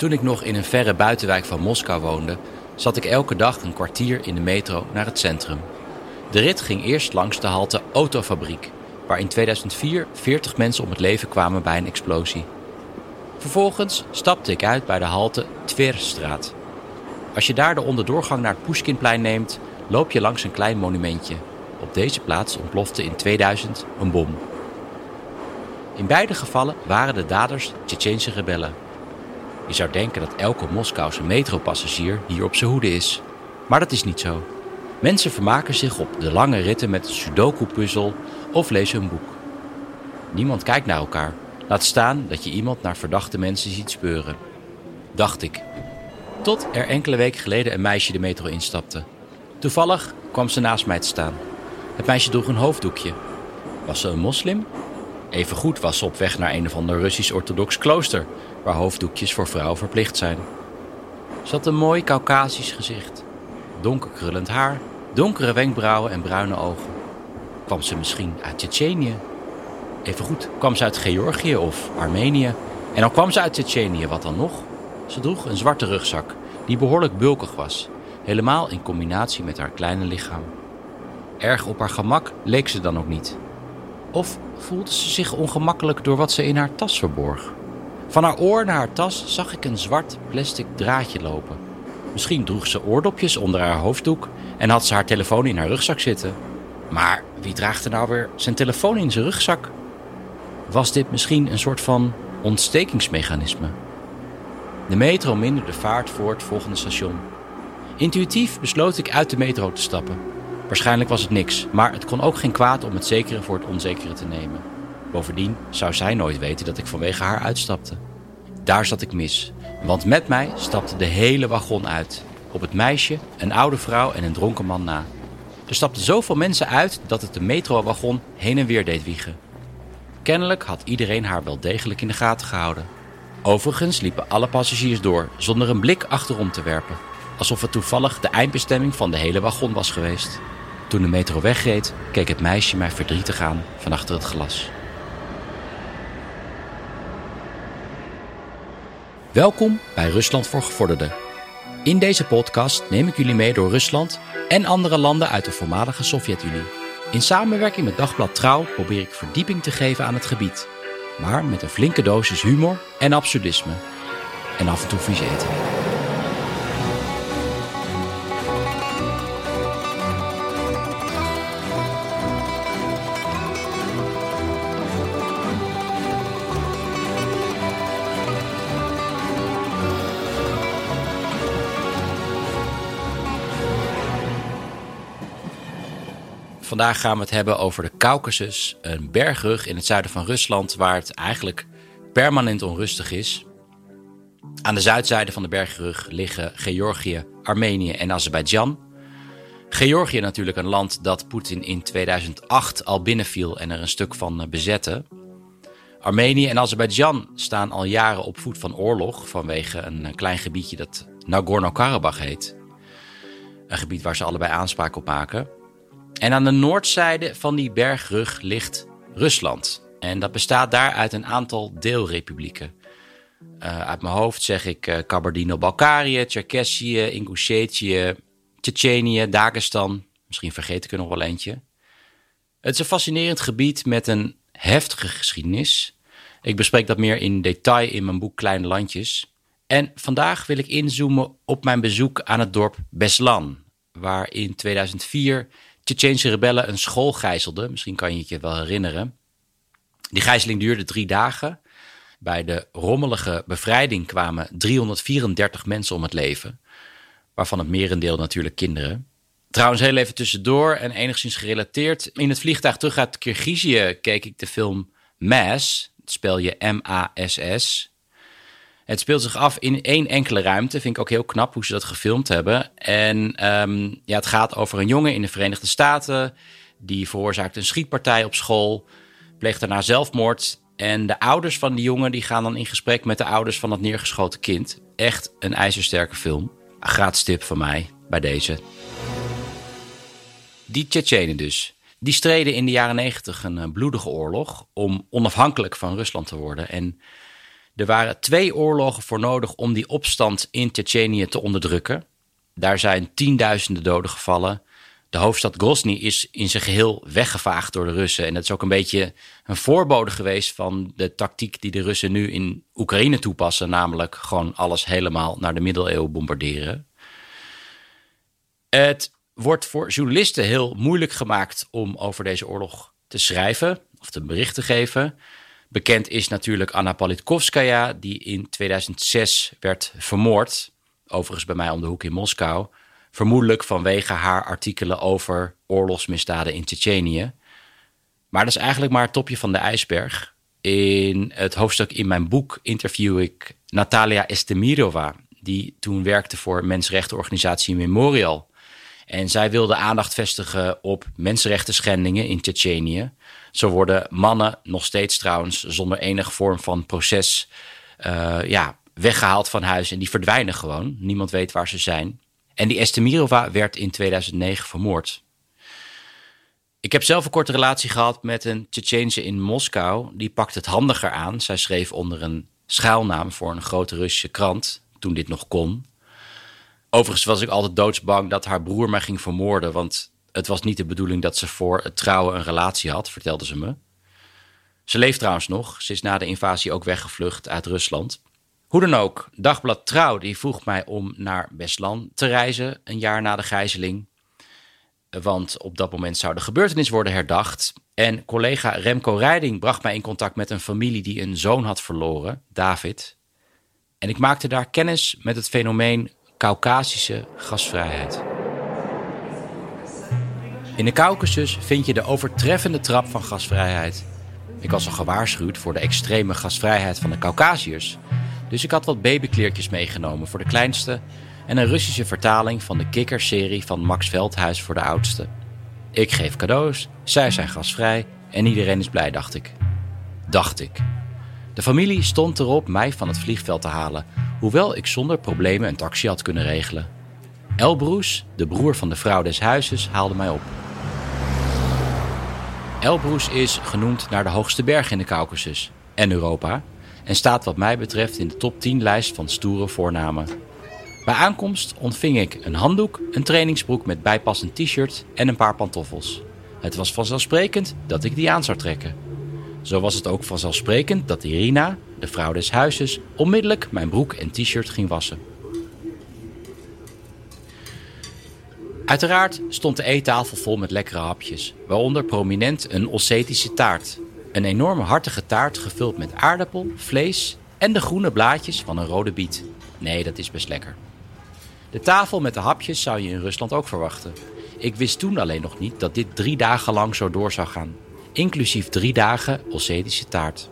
Toen ik nog in een verre buitenwijk van Moskou woonde, zat ik elke dag een kwartier in de metro naar het centrum. De rit ging eerst langs de halte Autofabriek, waar in 2004 40 mensen om het leven kwamen bij een explosie. Vervolgens stapte ik uit bij de halte Tverstraat. Als je daar de onderdoorgang naar het Pushkinplein neemt, loop je langs een klein monumentje. Op deze plaats ontplofte in 2000 een bom. In beide gevallen waren de daders Tsjetsjense rebellen. Je zou denken dat elke Moskouse metropassagier hier op zijn hoede is. Maar dat is niet zo. Mensen vermaken zich op de lange ritten met een sudoku-puzzel of lezen een boek. Niemand kijkt naar elkaar. Laat staan dat je iemand naar verdachte mensen ziet speuren. Dacht ik. Tot er enkele weken geleden een meisje de metro instapte. Toevallig kwam ze naast mij te staan. Het meisje droeg een hoofddoekje. Was ze een moslim? Evengoed was ze op weg naar een of ander Russisch-orthodox klooster, waar hoofddoekjes voor vrouwen verplicht zijn. Ze had een mooi Caucasisch gezicht. Donker krullend haar, donkere wenkbrauwen en bruine ogen. Kwam ze misschien uit Tsjetsjenië? Evengoed kwam ze uit Georgië of Armenië. En al kwam ze uit Tsjetsjenië, wat dan nog? Ze droeg een zwarte rugzak, die behoorlijk bulkig was. Helemaal in combinatie met haar kleine lichaam. Erg op haar gemak leek ze dan ook niet. Of voelde ze zich ongemakkelijk door wat ze in haar tas verborg? Van haar oor naar haar tas zag ik een zwart plastic draadje lopen. Misschien droeg ze oordopjes onder haar hoofddoek en had ze haar telefoon in haar rugzak zitten. Maar wie draagt er nou weer zijn telefoon in zijn rugzak? Was dit misschien een soort van ontstekingsmechanisme? De metro minderde vaart voor het volgende station. Intuïtief besloot ik uit de metro te stappen. Waarschijnlijk was het niks, maar het kon ook geen kwaad om het zekere voor het onzekere te nemen. Bovendien zou zij nooit weten dat ik vanwege haar uitstapte. Daar zat ik mis, want met mij stapte de hele wagon uit. Op het meisje, een oude vrouw en een dronken man na. Er stapten zoveel mensen uit dat het de metrowagon heen en weer deed wiegen. Kennelijk had iedereen haar wel degelijk in de gaten gehouden. Overigens liepen alle passagiers door zonder een blik achterom te werpen. Alsof het toevallig de eindbestemming van de hele wagon was geweest. Toen de metro wegreed, keek het meisje mij verdrietig aan van achter het glas. Welkom bij Rusland voor Gevorderden. In deze podcast neem ik jullie mee door Rusland en andere landen uit de voormalige Sovjet-Unie. In samenwerking met Dagblad Trouw probeer ik verdieping te geven aan het gebied. Maar met een flinke dosis humor en absurdisme. En af en toe vies eten. Vandaag gaan we het hebben over de Caucasus, een bergrug in het zuiden van Rusland waar het eigenlijk permanent onrustig is. Aan de zuidzijde van de bergrug liggen Georgië, Armenië en Azerbeidzjan. Georgië natuurlijk een land dat Poetin in 2008 al binnenviel en er een stuk van bezette. Armenië en Azerbeidzjan staan al jaren op voet van oorlog vanwege een klein gebiedje dat Nagorno-Karabakh heet. Een gebied waar ze allebei aanspraak op maken. En aan de noordzijde van die bergrug ligt Rusland. En dat bestaat daar uit een aantal deelrepublieken. Uh, uit mijn hoofd zeg ik uh, Kabardino-Balkarië, Tsjerkessië, Ingushetië, Tsjetsjenië, Dagestan. Misschien vergeet ik er nog wel eentje. Het is een fascinerend gebied met een heftige geschiedenis. Ik bespreek dat meer in detail in mijn boek Kleine Landjes. En vandaag wil ik inzoomen op mijn bezoek aan het dorp Beslan, waar in 2004 Tsjetsjeense rebellen een school gijzelden. Misschien kan je het je wel herinneren. Die gijzeling duurde drie dagen. Bij de rommelige bevrijding kwamen 334 mensen om het leven, waarvan het merendeel natuurlijk kinderen. Trouwens, heel even tussendoor en enigszins gerelateerd. In het vliegtuig terug uit Kirgizië keek ik de film Mass. Het spel je M-A-S-S. Het speelt zich af in één enkele ruimte. Vind ik ook heel knap hoe ze dat gefilmd hebben. En ehm, ja, het gaat over een jongen in de Verenigde Staten. Die veroorzaakt een schietpartij op school. Pleegt daarna zelfmoord. En de ouders van die jongen die gaan dan in gesprek met de ouders van het neergeschoten kind. Echt een ijzersterke film. Gratis tip van mij bij deze. Die Tsjetsjenen dus. Die streden in de jaren negentig een eh, bloedige oorlog om onafhankelijk van Rusland te worden. En er waren twee oorlogen voor nodig om die opstand in Tsjetsjenië te onderdrukken. Daar zijn tienduizenden doden gevallen. De hoofdstad Grozny is in zijn geheel weggevaagd door de Russen. En dat is ook een beetje een voorbode geweest van de tactiek die de Russen nu in Oekraïne toepassen. Namelijk gewoon alles helemaal naar de middeleeuwen bombarderen. Het wordt voor journalisten heel moeilijk gemaakt om over deze oorlog te schrijven of te bericht te geven. Bekend is natuurlijk Anna Politkovskaya, die in 2006 werd vermoord. Overigens bij mij om de hoek in Moskou. Vermoedelijk vanwege haar artikelen over oorlogsmisdaden in Tsjetsjenië. Maar dat is eigenlijk maar het topje van de ijsberg. In het hoofdstuk in mijn boek interview ik Natalia Estemirova, die toen werkte voor mensenrechtenorganisatie Memorial. En zij wilde aandacht vestigen op mensenrechten schendingen in Tsjetsjenië. Zo worden mannen nog steeds trouwens zonder enige vorm van proces uh, ja, weggehaald van huis en die verdwijnen gewoon. Niemand weet waar ze zijn. En die Estemirova werd in 2009 vermoord. Ik heb zelf een korte relatie gehad met een Tsjetsjeense in Moskou. Die pakte het handiger aan. Zij schreef onder een schuilnaam voor een grote Russische krant, toen dit nog kon. Overigens was ik altijd doodsbang dat haar broer mij ging vermoorden, want het was niet de bedoeling dat ze voor het trouwen een relatie had, vertelde ze me. Ze leeft trouwens nog. Ze is na de invasie ook weggevlucht uit Rusland. Hoe dan ook, Dagblad Trouw die vroeg mij om naar Beslan te reizen, een jaar na de gijzeling. Want op dat moment zou de gebeurtenis worden herdacht. En collega Remco Rijding bracht mij in contact met een familie die een zoon had verloren, David. En ik maakte daar kennis met het fenomeen Caucasische gasvrijheid. In de Caucasus vind je de overtreffende trap van gasvrijheid. Ik was al gewaarschuwd voor de extreme gasvrijheid van de Caucasiërs. Dus ik had wat babykleertjes meegenomen voor de kleinste en een Russische vertaling van de Kikker-serie van Max Veldhuis voor de oudste. Ik geef cadeaus, zij zijn gasvrij en iedereen is blij, dacht ik. Dacht ik. De familie stond erop mij van het vliegveld te halen, hoewel ik zonder problemen een taxi had kunnen regelen. Elbroes, de broer van de vrouw des huizes, haalde mij op. Elbroes is genoemd naar de hoogste berg in de Caucasus en Europa en staat wat mij betreft in de top 10 lijst van stoere voornamen. Bij aankomst ontving ik een handdoek, een trainingsbroek met bijpassend t-shirt en een paar pantoffels. Het was vanzelfsprekend dat ik die aan zou trekken. Zo was het ook vanzelfsprekend dat Irina, de vrouw des huizes, onmiddellijk mijn broek en t-shirt ging wassen. Uiteraard stond de eettafel vol met lekkere hapjes, waaronder prominent een Ossetische taart. Een enorme hartige taart gevuld met aardappel, vlees en de groene blaadjes van een rode biet. Nee, dat is best lekker. De tafel met de hapjes zou je in Rusland ook verwachten. Ik wist toen alleen nog niet dat dit drie dagen lang zo door zou gaan. Inclusief drie dagen Ossetische taart.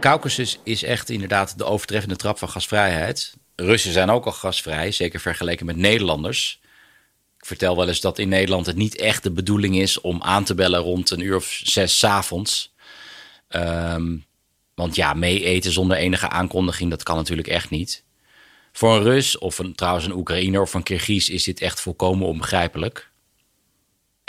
Caucasus is echt inderdaad de overtreffende trap van gasvrijheid. Russen zijn ook al gasvrij, zeker vergeleken met Nederlanders. Ik vertel wel eens dat in Nederland het niet echt de bedoeling is om aan te bellen rond een uur of zes s avonds. Um, want ja, mee eten zonder enige aankondiging, dat kan natuurlijk echt niet. Voor een Rus of een, trouwens een Oekraïner of een Kirgiz is dit echt volkomen onbegrijpelijk.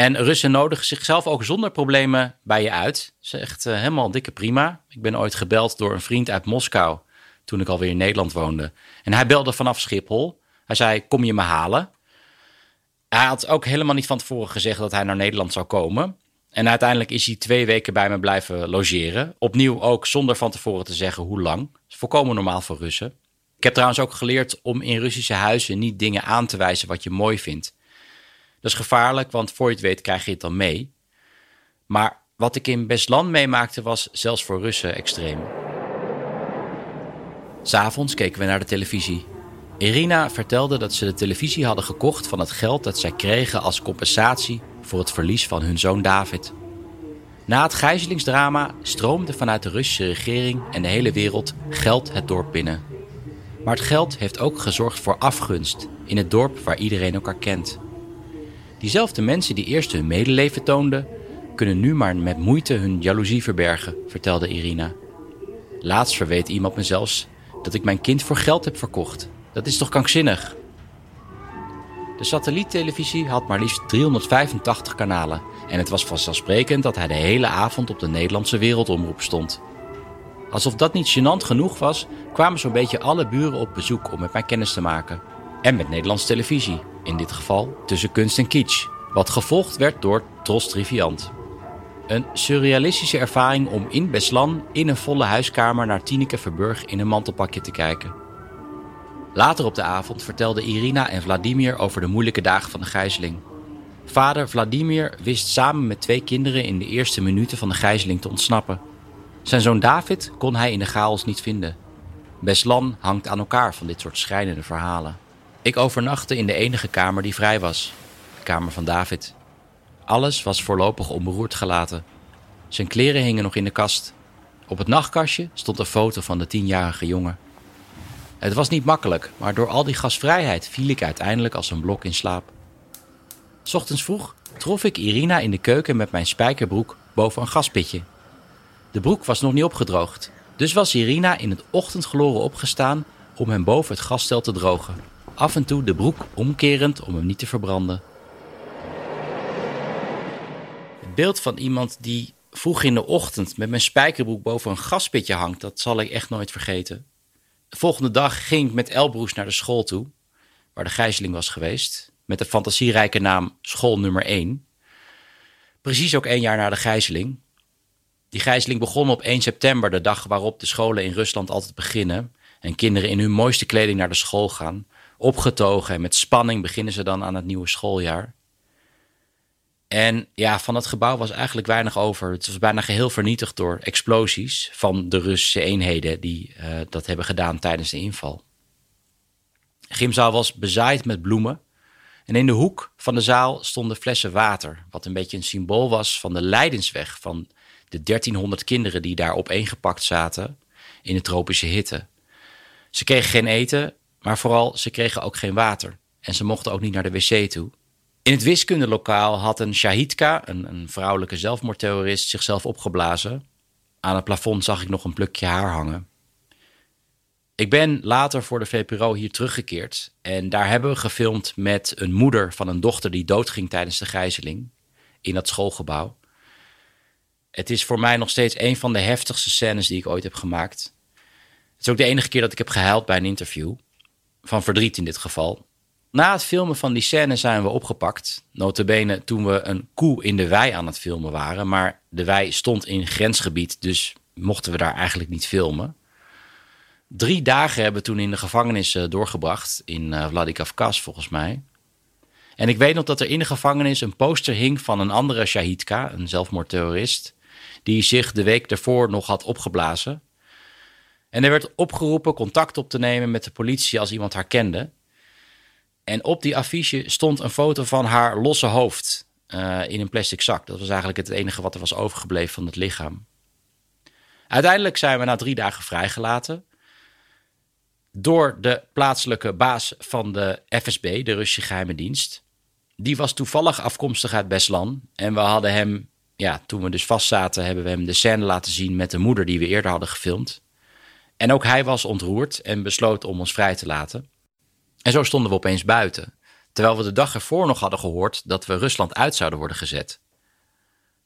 En Russen nodigen zichzelf ook zonder problemen bij je uit. Dat is echt helemaal dikke prima. Ik ben ooit gebeld door een vriend uit Moskou toen ik alweer in Nederland woonde. En hij belde vanaf Schiphol. Hij zei, kom je me halen? Hij had ook helemaal niet van tevoren gezegd dat hij naar Nederland zou komen. En uiteindelijk is hij twee weken bij me blijven logeren. Opnieuw ook zonder van tevoren te zeggen hoe lang. Dat is volkomen normaal voor Russen. Ik heb trouwens ook geleerd om in Russische huizen niet dingen aan te wijzen wat je mooi vindt. Dat is gevaarlijk, want voor je het weet krijg je het dan mee. Maar wat ik in Beslan meemaakte was zelfs voor Russen extreem. S'avonds keken we naar de televisie. Irina vertelde dat ze de televisie hadden gekocht van het geld dat zij kregen als compensatie voor het verlies van hun zoon David. Na het gijzelingsdrama stroomde vanuit de Russische regering en de hele wereld geld het dorp binnen. Maar het geld heeft ook gezorgd voor afgunst in het dorp waar iedereen elkaar kent. Diezelfde mensen die eerst hun medeleven toonden, kunnen nu maar met moeite hun jaloezie verbergen, vertelde Irina. Laatst verweet iemand me zelfs dat ik mijn kind voor geld heb verkocht. Dat is toch krankzinnig? De satelliettelevisie had maar liefst 385 kanalen en het was vanzelfsprekend dat hij de hele avond op de Nederlandse wereldomroep stond. Alsof dat niet gênant genoeg was, kwamen zo'n beetje alle buren op bezoek om met mij kennis te maken. En met Nederlandse televisie, in dit geval tussen kunst en kitsch, wat gevolgd werd door Tros Triviant. Een surrealistische ervaring om in Beslan in een volle huiskamer naar Tineke Verburg in een mantelpakje te kijken. Later op de avond vertelden Irina en Vladimir over de moeilijke dagen van de gijzeling. Vader Vladimir wist samen met twee kinderen in de eerste minuten van de gijzeling te ontsnappen. Zijn zoon David kon hij in de chaos niet vinden. Beslan hangt aan elkaar van dit soort schrijnende verhalen. Ik overnachtte in de enige kamer die vrij was, de kamer van David. Alles was voorlopig onberoerd gelaten. Zijn kleren hingen nog in de kast. Op het nachtkastje stond een foto van de tienjarige jongen. Het was niet makkelijk, maar door al die gasvrijheid viel ik uiteindelijk als een blok in slaap. Ochtends vroeg trof ik Irina in de keuken met mijn spijkerbroek boven een gaspitje. De broek was nog niet opgedroogd, dus was Irina in het ochtendgloren opgestaan om hem boven het gasstel te drogen. Af en toe de broek omkerend om hem niet te verbranden. Het beeld van iemand die vroeg in de ochtend met mijn spijkerbroek boven een gaspitje hangt, dat zal ik echt nooit vergeten. De volgende dag ging ik met Elbroes naar de school toe, waar de gijzeling was geweest, met de fantasierijke naam School nummer 1. Precies ook één jaar na de gijzeling. Die gijzeling begon op 1 september, de dag waarop de scholen in Rusland altijd beginnen en kinderen in hun mooiste kleding naar de school gaan. Opgetogen en met spanning beginnen ze dan aan het nieuwe schooljaar. En ja, van het gebouw was eigenlijk weinig over. Het was bijna geheel vernietigd door explosies van de Russische eenheden die uh, dat hebben gedaan tijdens de inval. De gymzaal was bezaaid met bloemen. En in de hoek van de zaal stonden flessen water, wat een beetje een symbool was van de lijdensweg van de 1300 kinderen die daar opeengepakt zaten in de tropische hitte. Ze kregen geen eten, maar vooral ze kregen ook geen water. En ze mochten ook niet naar de wc toe. In het wiskundelokaal had een Shahidka, een, een vrouwelijke zelfmoordterrorist, zichzelf opgeblazen. Aan het plafond zag ik nog een plukje haar hangen. Ik ben later voor de VPRO hier teruggekeerd en daar hebben we gefilmd met een moeder van een dochter die doodging tijdens de gijzeling in dat schoolgebouw. Het is voor mij nog steeds een van de heftigste scènes die ik ooit heb gemaakt. Het is ook de enige keer dat ik heb gehuild bij een interview. Van verdriet in dit geval. Na het filmen van die scène zijn we opgepakt. Notabene toen we een koe in de wei aan het filmen waren. Maar de wei stond in grensgebied, dus mochten we daar eigenlijk niet filmen. Drie dagen hebben we toen in de gevangenis uh, doorgebracht. In uh, Vladikavkaz volgens mij. En ik weet nog dat er in de gevangenis een poster hing van een andere Shahidka, een zelfmoordterrorist. Die zich de week daarvoor nog had opgeblazen. En er werd opgeroepen contact op te nemen met de politie als iemand haar kende. En op die affiche stond een foto van haar losse hoofd uh, in een plastic zak. Dat was eigenlijk het enige wat er was overgebleven van het lichaam. Uiteindelijk zijn we na drie dagen vrijgelaten. Door de plaatselijke baas van de FSB, de Russische geheime dienst. Die was toevallig afkomstig uit Beslan. En we hadden hem, ja, toen we dus vastzaten, hebben we hem de scène laten zien met de moeder die we eerder hadden gefilmd. En ook hij was ontroerd en besloot om ons vrij te laten. En zo stonden we opeens buiten, terwijl we de dag ervoor nog hadden gehoord dat we Rusland uit zouden worden gezet.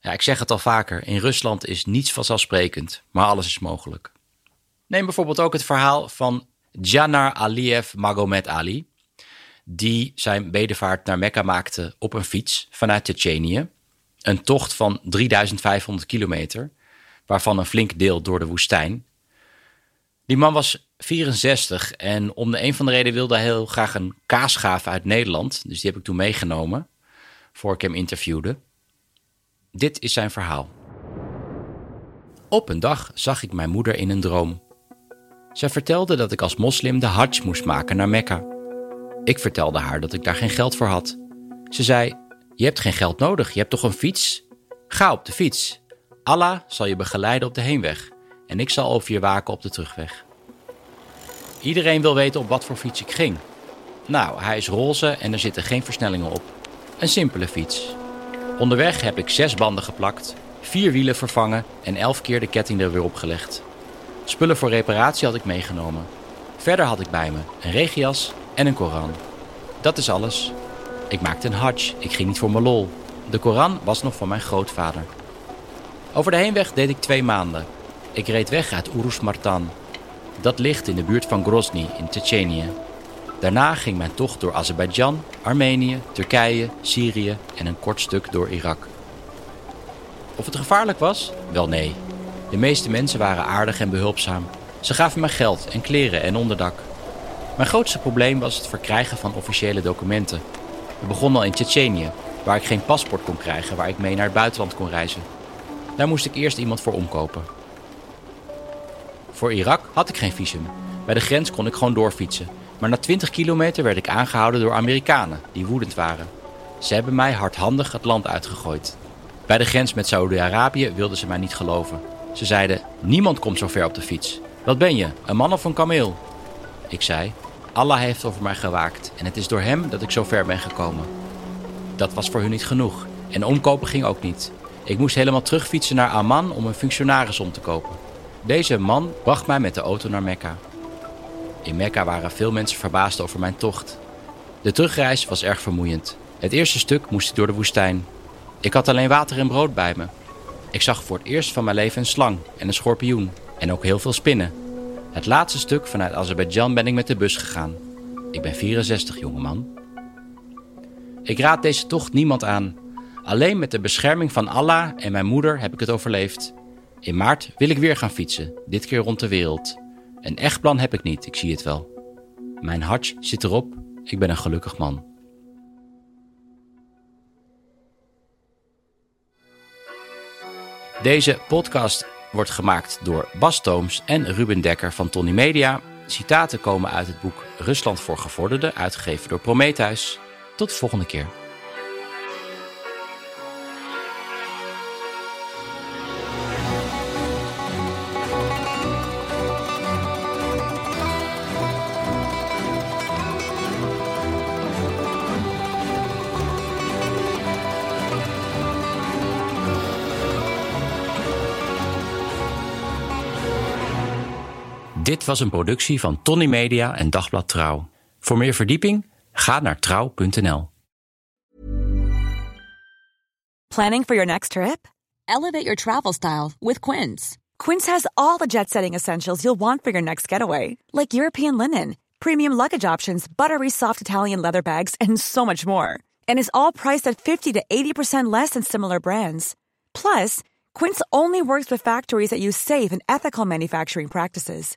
Ja, ik zeg het al vaker, in Rusland is niets vanzelfsprekend, maar alles is mogelijk. Neem bijvoorbeeld ook het verhaal van Janar Aliyev Magomed Ali, die zijn bedevaart naar Mekka maakte op een fiets vanuit Tsjetsjenië. Een tocht van 3500 kilometer, waarvan een flink deel door de woestijn. Die man was 64 en om de een van de reden wilde hij heel graag een kaasgaaf uit Nederland. Dus die heb ik toen meegenomen voor ik hem interviewde. Dit is zijn verhaal. Op een dag zag ik mijn moeder in een droom. Zij vertelde dat ik als moslim de hajj moest maken naar Mekka. Ik vertelde haar dat ik daar geen geld voor had. Ze zei: Je hebt geen geld nodig, je hebt toch een fiets? Ga op de fiets. Allah zal je begeleiden op de heenweg en ik zal over je waken op de terugweg. Iedereen wil weten op wat voor fiets ik ging. Nou, hij is roze en er zitten geen versnellingen op. Een simpele fiets. Onderweg heb ik zes banden geplakt, vier wielen vervangen en elf keer de ketting er weer opgelegd. Spullen voor reparatie had ik meegenomen. Verder had ik bij me een regias en een Koran. Dat is alles. Ik maakte een hajj, ik ging niet voor mijn lol. De Koran was nog van mijn grootvader. Over de heenweg deed ik twee maanden. Ik reed weg uit Urus Martan. Dat ligt in de buurt van Grozny in Tsjetsjenië. Daarna ging mijn tocht door Azerbeidzjan, Armenië, Turkije, Syrië en een kort stuk door Irak. Of het gevaarlijk was? Wel nee. De meeste mensen waren aardig en behulpzaam. Ze gaven me geld en kleren en onderdak. Mijn grootste probleem was het verkrijgen van officiële documenten. We begonnen al in Tsjetsjenië, waar ik geen paspoort kon krijgen waar ik mee naar het buitenland kon reizen. Daar moest ik eerst iemand voor omkopen. Voor Irak had ik geen visum. Bij de grens kon ik gewoon doorfietsen. Maar na 20 kilometer werd ik aangehouden door Amerikanen die woedend waren. Ze hebben mij hardhandig het land uitgegooid. Bij de grens met Saoedi-Arabië wilden ze mij niet geloven. Ze zeiden: Niemand komt zo ver op de fiets. Wat ben je, een man of een kameel? Ik zei: Allah heeft over mij gewaakt en het is door hem dat ik zo ver ben gekomen. Dat was voor hun niet genoeg en omkopen ging ook niet. Ik moest helemaal terugfietsen naar Amman om een functionaris om te kopen. Deze man bracht mij met de auto naar Mekka. In Mekka waren veel mensen verbaasd over mijn tocht. De terugreis was erg vermoeiend. Het eerste stuk moest ik door de woestijn. Ik had alleen water en brood bij me. Ik zag voor het eerst van mijn leven een slang en een schorpioen en ook heel veel spinnen. Het laatste stuk vanuit Azerbeidzjan ben ik met de bus gegaan. Ik ben 64, jongeman. Ik raad deze tocht niemand aan. Alleen met de bescherming van Allah en mijn moeder heb ik het overleefd. In maart wil ik weer gaan fietsen, dit keer rond de wereld. Een echt plan heb ik niet, ik zie het wel. Mijn hart zit erop, ik ben een gelukkig man. Deze podcast wordt gemaakt door Bas Tooms en Ruben Dekker van Tony Media. Citaten komen uit het boek Rusland voor Gevorderden, uitgegeven door Prometheus. Tot de volgende keer. Was een productie van Tony Media en Dagblad Trouw. Voor meer verdieping ga naar trouw.nl. Planning for your next trip? Elevate your travel style with Quince. Quince has all the jet-setting essentials you'll want for your next getaway, like European linen, premium luggage options, buttery soft Italian leather bags, and so much more. And is all priced at 50 to 80% less than similar brands. Plus, Quince only works with factories that use safe and ethical manufacturing practices.